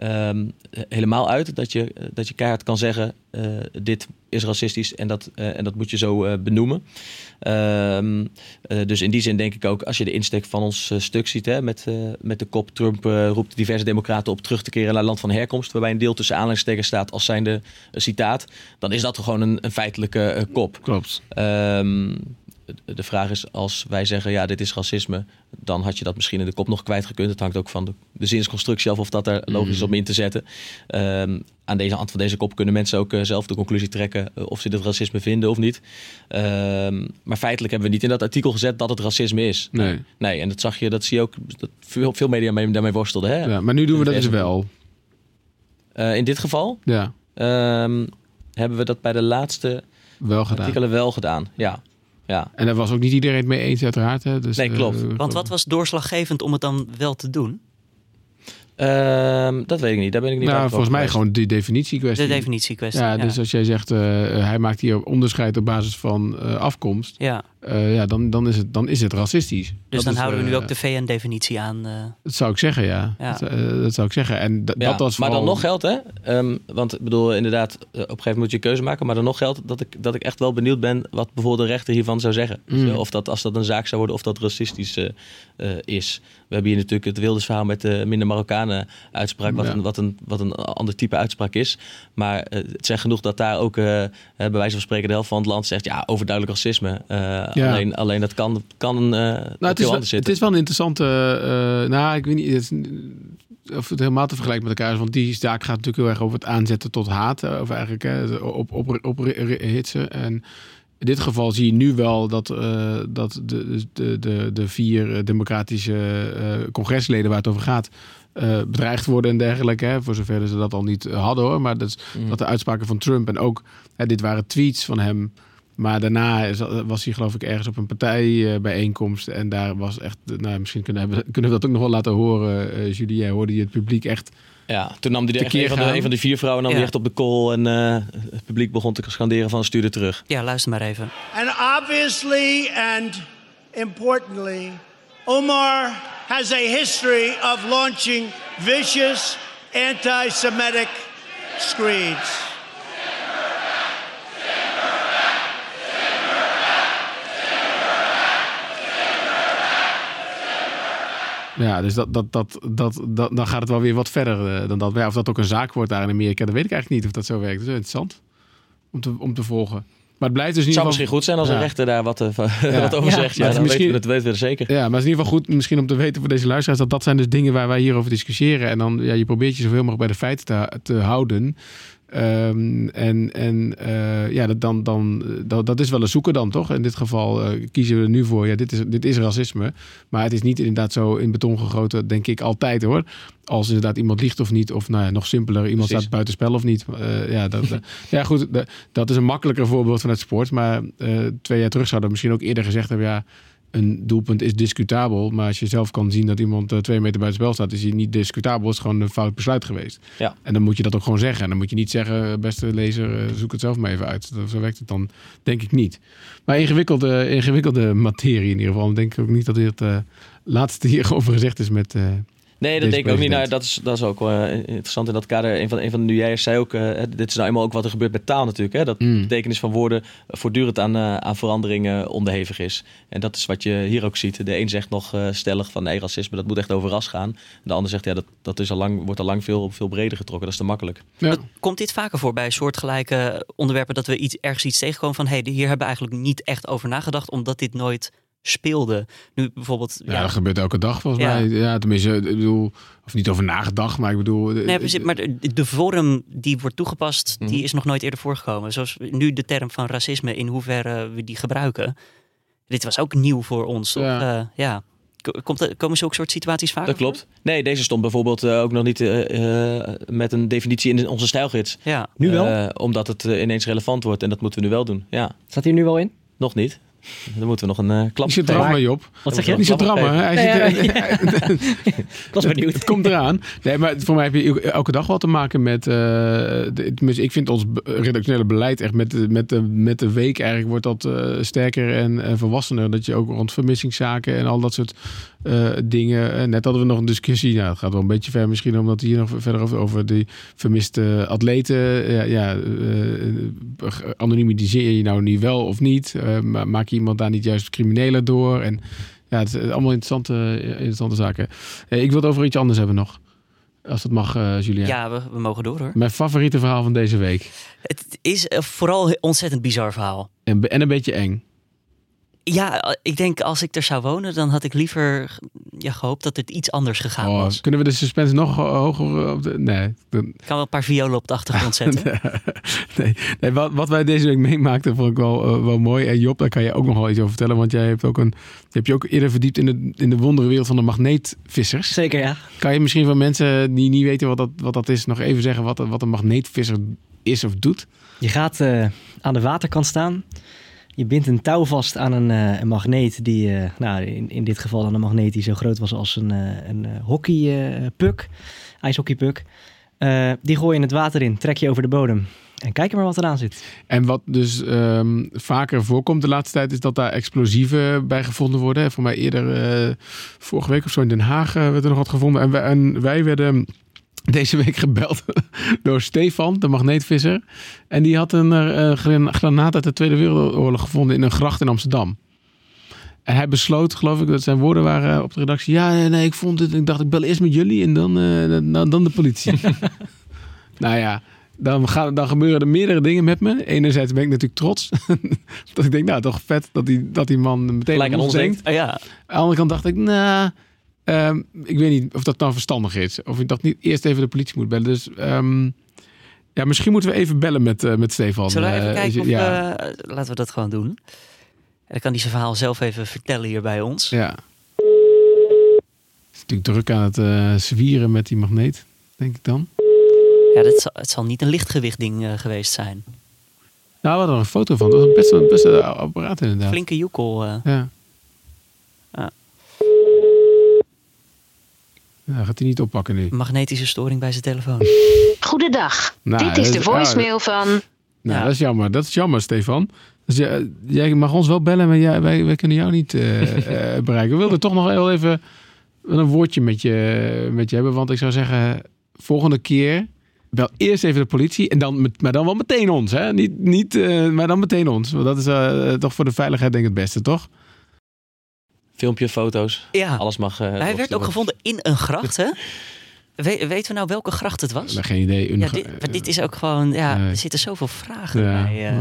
um, helemaal uit. Dat je, dat je keihard kan zeggen, uh, dit is racistisch en dat, uh, en dat moet je zo uh, benoemen. Um, dus in die zin denk ik ook, als je de insteek van ons stuk ziet... Hè, met, met de kop Trump roept diverse democraten op terug te keren naar land van herkomst... waarbij een deel tussen aanleidingstekens staat als zijnde citaat... dan is dat gewoon een, een feitelijke kop. Klopt. Um, de vraag is, als wij zeggen ja, dit is racisme, dan had je dat misschien in de kop nog kwijtgekund. Het hangt ook van de, de zinsconstructie af of dat er logisch is om in te zetten. Um, aan deze hand van deze kop kunnen mensen ook uh, zelf de conclusie trekken uh, of ze dit racisme vinden of niet. Um, maar feitelijk hebben we niet in dat artikel gezet dat het racisme is. Nee. Nee, en dat zag je, dat zie je ook, dat veel, veel media mee, daarmee worstelden. Hè? Ja, maar nu doen we dat dus wel. Uh, in dit geval ja. um, hebben we dat bij de laatste wel gedaan. artikelen wel gedaan. Ja. Ja. En daar was ook niet iedereen het mee eens, uiteraard. Hè? Dus, nee, klopt. Uh, Want wat was doorslaggevend om het dan wel te doen? Uh, dat weet ik niet. Daar ben ik niet nou, volgens mij gewoon die definitiekwestie. De definitiekwestie. Ja, ja. dus als jij zegt, uh, hij maakt hier onderscheid op basis van uh, afkomst. Ja. Uh, ja, dan, dan, is het, dan is het racistisch. Dus dan houden we nu ook de VN-definitie aan. Dat zou ik zeggen, ja. ja. Dat, dat, zou ik zeggen. En dat was vooral... Maar dan nog geldt, hè? Um, want ik bedoel, inderdaad, op een gegeven moment moet je keuze maken. Maar dan nog geldt dat ik, dat ik echt wel benieuwd ben wat bijvoorbeeld de rechter hiervan zou zeggen. Mm. Of dat als dat een zaak zou worden, of dat racistisch is. We hebben hier natuurlijk het Wildersverhaal met de minder Marokkanen uitspraak, wat, een, wat, een, wat een ander type uitspraak is. Maar het zegt genoeg dat daar ook, bij wijze van spreken, de helft van het land zegt, ja, overduidelijk racisme. Ja. Alleen, alleen dat kan, kan uh, nou, het, is wel, het is wel een interessante. Uh, nou, ik weet niet het, of het helemaal te vergelijken met elkaar is. Want die zaak gaat natuurlijk heel erg over het aanzetten tot haat. Eh, of eigenlijk hè, op, op, op, hitsen. En in dit geval zie je nu wel dat, uh, dat de, de, de, de vier democratische uh, congresleden waar het over gaat. Uh, bedreigd worden en dergelijke. Hè, voor zover ze dat al niet hadden hoor. Maar dat, is, mm. dat de uitspraken van Trump en ook hè, dit waren tweets van hem. Maar daarna was hij geloof ik ergens op een partijbijeenkomst. En daar was echt, nou misschien kunnen, we, kunnen we dat ook nog wel laten horen. Uh, Julie, hoorde je het publiek echt ja, toen nam hij de, echt een, van de, een van de vier vrouwen nam ja. die echt op de kool en uh, het publiek begon te scanderen van stuur terug. Ja, luister maar even. And obviously and importantly, Omar has a history of launching vicious anti-Semitic screeds. Ja, dus dat, dat, dat, dat, dat, dan gaat het wel weer wat verder uh, dan dat. Ja, of dat ook een zaak wordt daar in Amerika, dat weet ik eigenlijk niet of dat zo werkt. Dat is interessant om te, om te volgen. Maar het blijft dus niet. Het zou misschien goed zijn als een rechter daar wat, uh, ja. wat over zegt. Ja, dan misschien, weten we, dat weten we zeker. Ja, maar het is in ieder geval goed misschien om te weten voor deze luisteraars... dat dat zijn dus dingen waar wij hier over discussiëren. En dan, ja, je probeert je zoveel mogelijk bij de feiten te, te houden. Um, en en uh, ja, dat, dan, dan, dat, dat is wel een zoeken dan, toch? In dit geval uh, kiezen we er nu voor, ja, dit is, dit is racisme. Maar het is niet inderdaad zo in beton gegoten, denk ik altijd hoor. Als inderdaad iemand liegt of niet, of nou ja, nog simpeler, iemand Precies. staat buitenspel of niet. Uh, ja, dat, ja, goed, dat is een makkelijker voorbeeld van het sport. Maar twee jaar terug zouden we misschien ook eerder gezegd hebben, ja een doelpunt is discutabel. Maar als je zelf kan zien dat iemand uh, twee meter buiten spel staat, is hij niet discutabel. Het is gewoon een fout besluit geweest. Ja. En dan moet je dat ook gewoon zeggen. En dan moet je niet zeggen, eh, beste lezer, uh, zoek het zelf maar even uit. Zo werkt het dan, denk ik niet. Maar ingewikkelde, ingewikkelde materie in ieder geval. Dan denk ik ook niet dat dit uh, laatste hierover gezegd is met, Nee, dat denk ik ook niet. Nou, dat, is, dat is ook wel uh, interessant in dat kader. Een van, een van de nieuwjägers zei ook, uh, dit is nou eenmaal ook wat er gebeurt met taal natuurlijk. Hè? Dat mm. de betekenis van woorden voortdurend aan, uh, aan veranderingen onderhevig is. En dat is wat je hier ook ziet. De een zegt nog stellig van nee, racisme, dat moet echt over ras gaan. De ander zegt, ja, dat, dat is al lang, wordt al lang veel, veel breder getrokken. Dat is te makkelijk. Ja. Komt dit vaker voor bij soortgelijke onderwerpen dat we iets, ergens iets tegenkomen van hé, hey, hier hebben we eigenlijk niet echt over nagedacht, omdat dit nooit speelde. Nu bijvoorbeeld. Ja, dat gebeurt elke dag volgens mij. Ja, tenminste, ik bedoel, of niet over nagedacht, maar ik bedoel. Nee, maar de, de vorm die wordt toegepast, die mhm. is nog nooit eerder voorgekomen. Zoals nu de term van racisme, in hoeverre we die gebruiken. Dit was ook nieuw voor ons. Ja. Uh, ja. Komt, komen zulke soort situaties vaak? Dat klopt. Nee, deze stond bijvoorbeeld uh, ook nog niet uh, met een definitie in onze stijlgids. Ja. Nu wel? omdat het ineens relevant wordt en dat moeten we nu wel doen. Ja. Staat hier nu wel in? Nog niet. Dan moeten we nog een uh, klap. Zo drammen, Job. Wat zeg je? Niet zo drammen. Hij nee, Ik was benieuwd. Het, komt eraan. Nee, maar voor mij heb je elke dag wat te maken met... Uh, de, ik vind ons redactionele beleid echt met de, met de, met de week eigenlijk wordt dat uh, sterker en, en volwassener. Dat je ook rond vermissingszaken en al dat soort uh, dingen. net hadden we nog een discussie. Nou, het gaat wel een beetje ver misschien, omdat hier nog verder over, over die vermiste atleten. ja, ja anonimiseer je nou niet wel of niet? maak je iemand daar niet juist criminelen door? En ja, het is allemaal interessante, interessante zaken. ik wil het over iets anders hebben nog. Als dat mag, uh, Julia. Ja, we, we, mogen door hoor. Mijn favoriete verhaal van deze week. Het is vooral een ontzettend bizar verhaal. En, en een beetje eng. Ja, ik denk als ik er zou wonen, dan had ik liever ja, gehoopt dat het iets anders gegaan oh, was. Kunnen we de suspense nog hoger op de... Nee. Ik kan wel een paar violen op de achtergrond zetten. nee, nee wat, wat, wij deze week meemaakten vond ik wel, uh, wel mooi. En Job, daar kan je ook nog wel iets over vertellen. Want jij hebt ook een, je hebt je ook eerder verdiept in de, in de wonderenwereld van de magneetvissers. Zeker, ja. Kan je misschien van mensen die niet weten wat dat, wat dat is, nog even zeggen wat, wat een magneetvisser is of doet? Je gaat uh, aan de waterkant staan. Je bindt een touw vast aan een, uh, een magneet die, uh, nou, in, in dit geval dan een magneet die zo groot was als een, uh, een hockeypuck, ijshockeypuck. die gooi je in het water in, trek je over de bodem. En kijk maar wat eraan zit. En wat dus ehm, vaker voorkomt de laatste tijd, is dat daar explosieven bij gevonden worden. Voor mij eerder, vorige week of zo in Den Haag, uh, werd er nog wat gevonden. En en wij werden deze week gebeld door Stefan, de magneetvisser. En die had een uh, granaat uit de Tweede Wereldoorlog gevonden in een gracht in Amsterdam. En hij besloot, geloof ik, dat zijn woorden waren op de redactie. Ja, nee, ik vond het. Ik dacht, ik bel eerst met jullie en dan, dan, dan de politie. nou ja, dan, gaan, dan gebeuren er meerdere dingen met me. Enerzijds ben ik natuurlijk trots. dat ik denk, nou, toch vet dat die, dat die man meteen Gelijk aan ons denkt. Oh, ja. Aan de andere kant dacht ik, nou, um, ik weet niet of dat dan verstandig is. Of ik dat niet eerst even de politie moet bellen. Dus um, ja, misschien moeten we even bellen met, uh, met Stefan. Zullen we even uh, kijken of ja. uh, laten we dat gewoon doen. Dan kan hij zijn verhaal zelf even vertellen hier bij ons. Ja. Is natuurlijk druk aan het uh, zwieren met die magneet, denk ik dan. Ja, dat zal, het zal niet een lichtgewicht ding uh, geweest zijn. Nou, we hadden er een foto van. Dat was best een best een apparaat inderdaad. Flinke joekel. Uh. Ja. ja. Nou, gaat hij niet oppakken nu. Magnetische storing bij zijn telefoon. Goedendag. Nou, Dit is de voicemail van... Nou, ja. dat is jammer. Dat is jammer, Stefan. Dus jij, jij mag ons wel bellen, maar jij, wij, wij kunnen jou niet bereiken. We wilden toch nog heel even een woordje met je, met je hebben. Want ik zou zeggen, volgende keer wel eerst even de politie en dan, maar dan wel meteen ons. Hè? Niet, niet, uh, maar dan meteen ons. Want dat is uh, toch voor de veiligheid denk ik het beste, toch? Filmpje, foto's, ja. alles mag. Uh, Hij werd ook gevonden in een gracht, hè? We, weten we nou welke gracht het was? Geen idee. Ja, dit, maar dit is ook gewoon, ja, er zitten zoveel vragen ja, bij. Uh,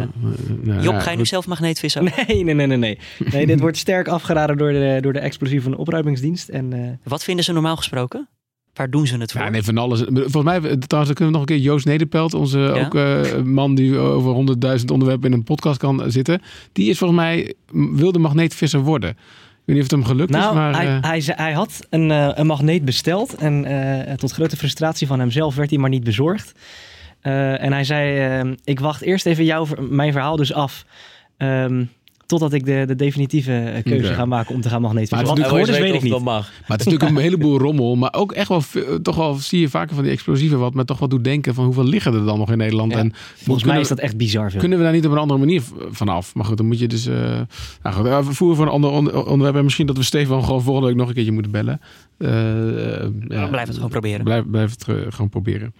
nou, Job, ga je nu zelf magneetvissen? Nee, nee, nee, nee. Nee, nee dit wordt sterk afgeraden door de, door de explosief van de opruimingsdienst. En, uh... Wat vinden ze normaal gesproken? Waar doen ze het voor? Ja, nee, van alles. Volgens mij, trouwens, kunnen we nog een keer Joost Nederpelt, onze ja? ook uh, man die over honderdduizend onderwerpen in een podcast kan zitten. Die is volgens mij wilde magneetvisser worden. Weet niet of het hem gelukt nou, is, maar... Hij, uh... hij, hij, had een, uh, een, magneet besteld en uh, tot grote frustratie van hemzelf werd hij maar niet bezorgd. en hij zei, ik wacht eerst even jouw, mijn verhaal dus af... Um, Totdat ik de, de definitieve keuze okay. ga maken om te gaan magnetvissen. Maar het is dus weet ik niet. Mag. Maar het is natuurlijk een heleboel rommel. Maar ook echt wel, toch wel zie je vaker van die explosieven. Wat me toch wel doet denken van hoeveel liggen er dan nog in Nederland. Ja. En Volgens mij is dat echt bizar veel. Kunnen we daar niet op een andere manier vanaf? Maar goed, dan moet je dus... Uh, nou goed, voor een ander onderwerp. En misschien dat we Stefan gewoon volgende week nog een keertje moeten bellen. Uh, ja, blijf het gewoon proberen. Blijf, blijf het gewoon proberen.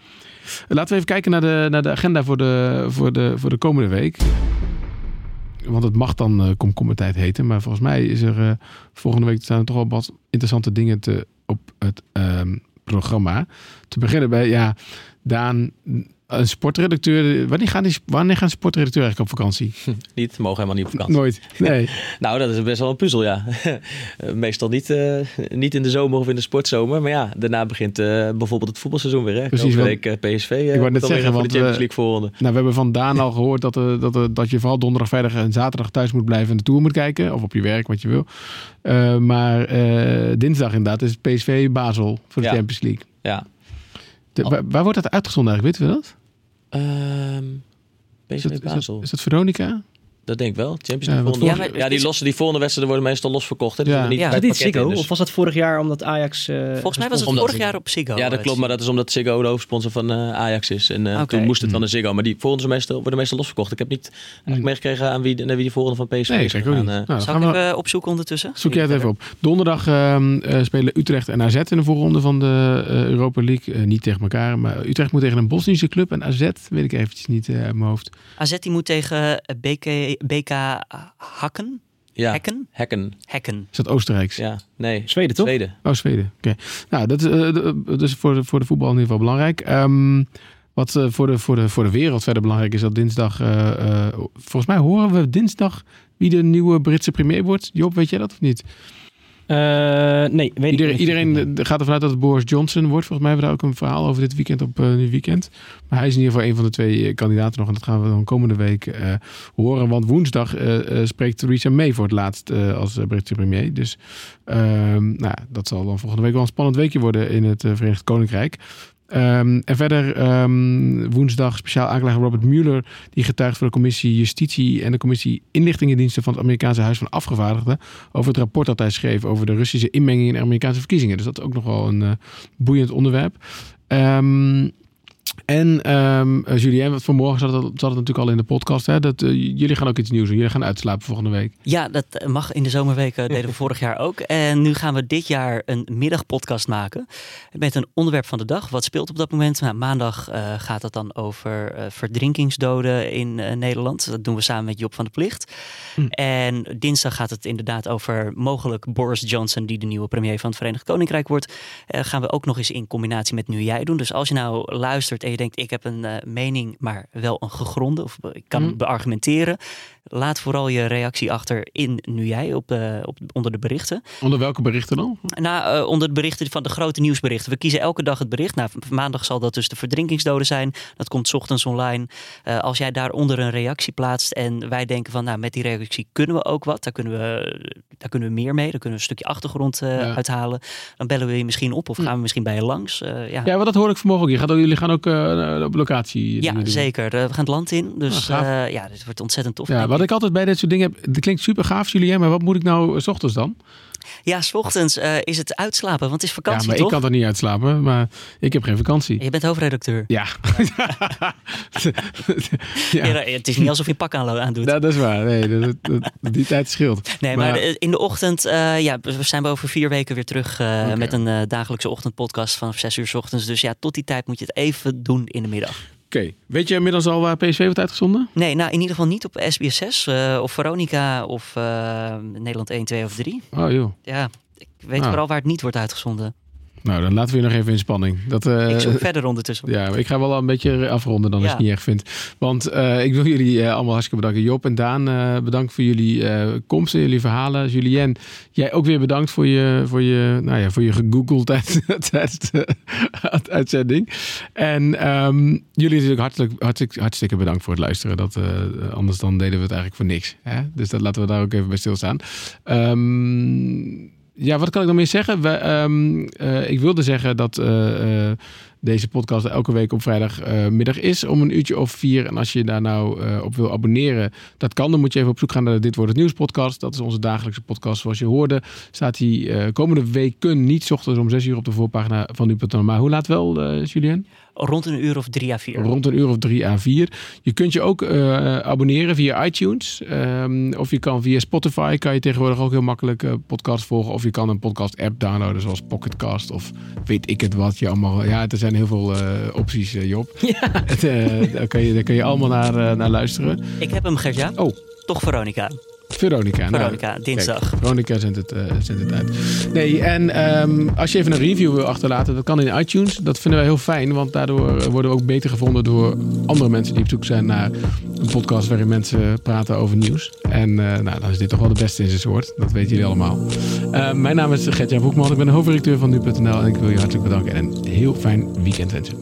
Laten we even kijken naar de, naar de agenda voor de, voor, de, voor de komende week want het mag dan uh, komkommertijd heten. Maar volgens mij is er uh, volgende week staan er toch wel wat interessante dingen te, op het um, programma. Te beginnen bij, ja, Daan, een sportredacteur. Wanneer gaan, die, wanneer gaan sportredacteur eigenlijk op vakantie? Niet, mogen helemaal niet op vakantie. Nooit, nee. nou, dat is best wel een puzzel, ja. Meestal niet, uh, niet in de zomer of in de sportzomer. Maar ja, daarna begint uh, bijvoorbeeld het voetbalseizoen weer. Hè? Precies. week uh, PSV. ik wou net zeggen, want de Champions League voorronde. Nou, we hebben van Daan al gehoord dat, dat, dat je vooral donderdag, vrijdag en zaterdag thuis moet blijven en de Tour moet kijken. Of op je werk, wat je wil. Maar dinsdag inderdaad is PSV Basel voor de ja. Champions League. Ja. De, waar, waar, wordt dat uitgezonden eigenlijk? Weten we dat? Um, is, dat, is, dat, is dat Veronica? Dat denk ik wel. Champions League ja, ja, ja, die, losse, die volgende wedstrijden worden meestal losverkocht. Hè? Ja, niet ja. Is dit Ziggo? Dus. Of was dat vorig jaar omdat Ajax... Uh, Volgens mij was het vorig jaar op Ziggo. Ja, dat klopt. Maar dat is omdat Ziggo de hoofdsponsor van uh, Ajax is. En uh, okay. toen moest het van de Ziggo. Maar die volgende meestal, worden meestal losverkocht. Ik heb niet mm. meegekregen aan wie, naar wie die volgende van PSV nee, is. Nou, Zal ik even opzoeken ondertussen? Zoek jij het even op. Donderdag uh, spelen Utrecht en AZ in de voorronde van de Europa League. niet tegen elkaar, maar Utrecht moet tegen een Bosnische club. En AZ weet ik eventjes niet uit mijn hoofd. AZ die moet tegen BK, BK Hakken. Ja, Hekken? Hekken. Hekken. Is dat Oostenrijks? Ja, nee. Zweden toch? Zweden. Oh, Zweden. Oké. Okay. Nou, dat is, uh, dat is voor, de, voor de voetbal in ieder geval belangrijk. Um, wat uh, voor, de, voor, de, voor de wereld verder belangrijk is dat dinsdag... Uh, volgens mij horen we dinsdag wie de nieuwe Britse premier wordt. Job, weet jij dat of niet? Uh, nee, weet iedereen, ik iedereen gaat ervan uit dat het Boris Johnson wordt. Volgens mij hebben we daar ook een verhaal over dit weekend op uh, nu weekend. Maar hij is in ieder geval een van de twee kandidaten nog. En dat gaan we dan komende week horen. Want woensdag spreekt Theresa May voor het laatst als Britse premier. Dus nou, dat zal dan volgende week wel een spannend weekje worden in het Verenigd Koninkrijk. Um, en verder um, woensdag speciaal aanklager Robert Mueller... die getuigt voor de commissie Justitie en de commissie Inlichtingendiensten... van het Amerikaanse Huis van Afgevaardigden... over het rapport dat hij schreef over de Russische inmenging in de Amerikaanse verkiezingen. Dus dat is ook nog wel een uh, boeiend onderwerp. Um, En um, Julien, vanmorgen zat het, zat het natuurlijk al in de podcast. Hè, dat, uh, jullie gaan ook iets nieuws doen. Jullie gaan uitslapen volgende week. Ja, dat mag in de zomerweken. deden we vorig jaar ook. En nu gaan we dit jaar een middagpodcast maken. Met een onderwerp van de dag. Wat speelt op dat moment? Nou, maandag uh, gaat het dan over verdrinkingsdoden in Nederland. Dat doen we samen met Job van de Plicht. Hm. En dinsdag gaat het inderdaad over mogelijk Boris Johnson, die de nieuwe premier van het Verenigd Koninkrijk wordt. gaan we ook nog eens in combinatie met Nu Jij doen. Dus als je nou luistert en je denkt, ik heb een uh, mening, maar wel een gegronde, of ik kan mm. beargumenteren. Laat vooral je reactie achter in nu jij op, uh, op, onder de berichten. Onder welke berichten dan? Nou, uh, onder de berichten van de grote nieuwsberichten. We kiezen elke dag het bericht. Nou, maandag zal dat dus de verdrinkingsdoden zijn. Dat komt ochtends online. Uh, als jij daaronder een reactie plaatst en wij denken van, nou, met die reactie kunnen we ook wat. Daar kunnen we, daar kunnen we meer mee. Daar kunnen we een stukje achtergrond ja. uithalen. Dan bellen we je misschien op of gaan we misschien bij je langs. ja. ja, dat hoor ik vanmorgen ook. Je gaat, jullie gaan ook op locatie. Ja, zeker. we gaan het land in. Dus ah, ja, dit wordt ontzettend tof. Ja, wat ik altijd bij dit soort dingen heb, dat klinkt super gaaf, Julien, maar wat moet ik nou s ochtends dan? Ja, s ochtends uh, is het uitslapen, want het is vakantie. Ja, maar toch? ik kan er niet uitslapen, maar ik heb geen vakantie. Je bent hoofdredacteur. Ja. ja. ja. het is niet alsof je pak aan, doet. Ja, dat is waar. Nee, dat, dat, die tijd scheelt. Nee, maar, maar in de ochtend, uh, ja, we zijn we over vier weken weer terug uh, okay. met een dagelijkse ochtendpodcast vanaf zes uur s ochtends. Dus ja, tot die tijd moet je het even doen in de middag. Oké, okay. weet je inmiddels al waar PSV wordt uitgezonden? Nee, nou in ieder geval niet op SBS 6 uh, of Veronica of uh, Nederland 1, 2 of 3. Oh joh. Ja, ik weet ah. vooral waar het niet wordt uitgezonden. Nou, dan laten we je nog even in spanning. Dat, uh, ik zoek verder ondertussen. Ja, ik ga wel een beetje afronden dan ja. als je het niet echt vindt. Want uh, ik wil jullie uh, allemaal hartstikke bedanken. Job en Daan, bedankt voor jullie komst en jullie verhalen. Julien, jij ook weer bedankt voor je, voor je, nou ja, voor je gegoogeld tijdens de uitzending. En um, jullie natuurlijk hartelijk, hartstikke, hartstikke bedankt voor het luisteren. Dat, anders dan deden we het eigenlijk voor niks. Hè? Dus dat laten we daar ook even bij stilstaan. Um, ja, wat kan ik dan meer zeggen? We, um, uh, ik wilde zeggen dat uh, uh, deze podcast elke week op vrijdagmiddag is om een uurtje of vier. En als je daar nou op wil abonneren, dat kan. Dan moet je even op zoek gaan naar Dit Wordt Het Nieuws podcast. Dat is onze dagelijkse podcast. Zoals je hoorde, staat die komende weken niet ochtends om zes uur op de voorpagina van nu.nl. Maar hoe laat wel, Julien? Rond een uur of drie à vier. Rond een uur of drie à vier. Je kunt je ook uh, abonneren via iTunes. Um, of je kan via Spotify, kan je tegenwoordig ook heel makkelijk uh, podcast volgen. Of je kan een podcast app downloaden zoals Pocketcast of weet ik het wat. Je allemaal, ja, er zijn heel veel uh, opties, Job. Ja. daar, kan je, daar kun je allemaal naar, naar luisteren. Ik heb hem, Gertja. Oh. Toch Veronica. Veronica. Veronica, nou, dinsdag. Kijk, Veronica zendt het, uh, zendt het uit. Nee, en um, als je even een review wil achterlaten, dat kan in iTunes. Dat vinden wij heel fijn, want daardoor worden we ook beter gevonden door andere mensen die op zoek zijn naar een podcast waarin mensen praten over nieuws. En uh, nou, dan is dit toch wel de beste in zijn soort. Dat weten jullie allemaal. Uh, mijn naam is Gertjan Boekman. Ik ben de hoofdredacteur van nu.nl en ik wil je hartelijk bedanken en een heel fijn weekend wensen.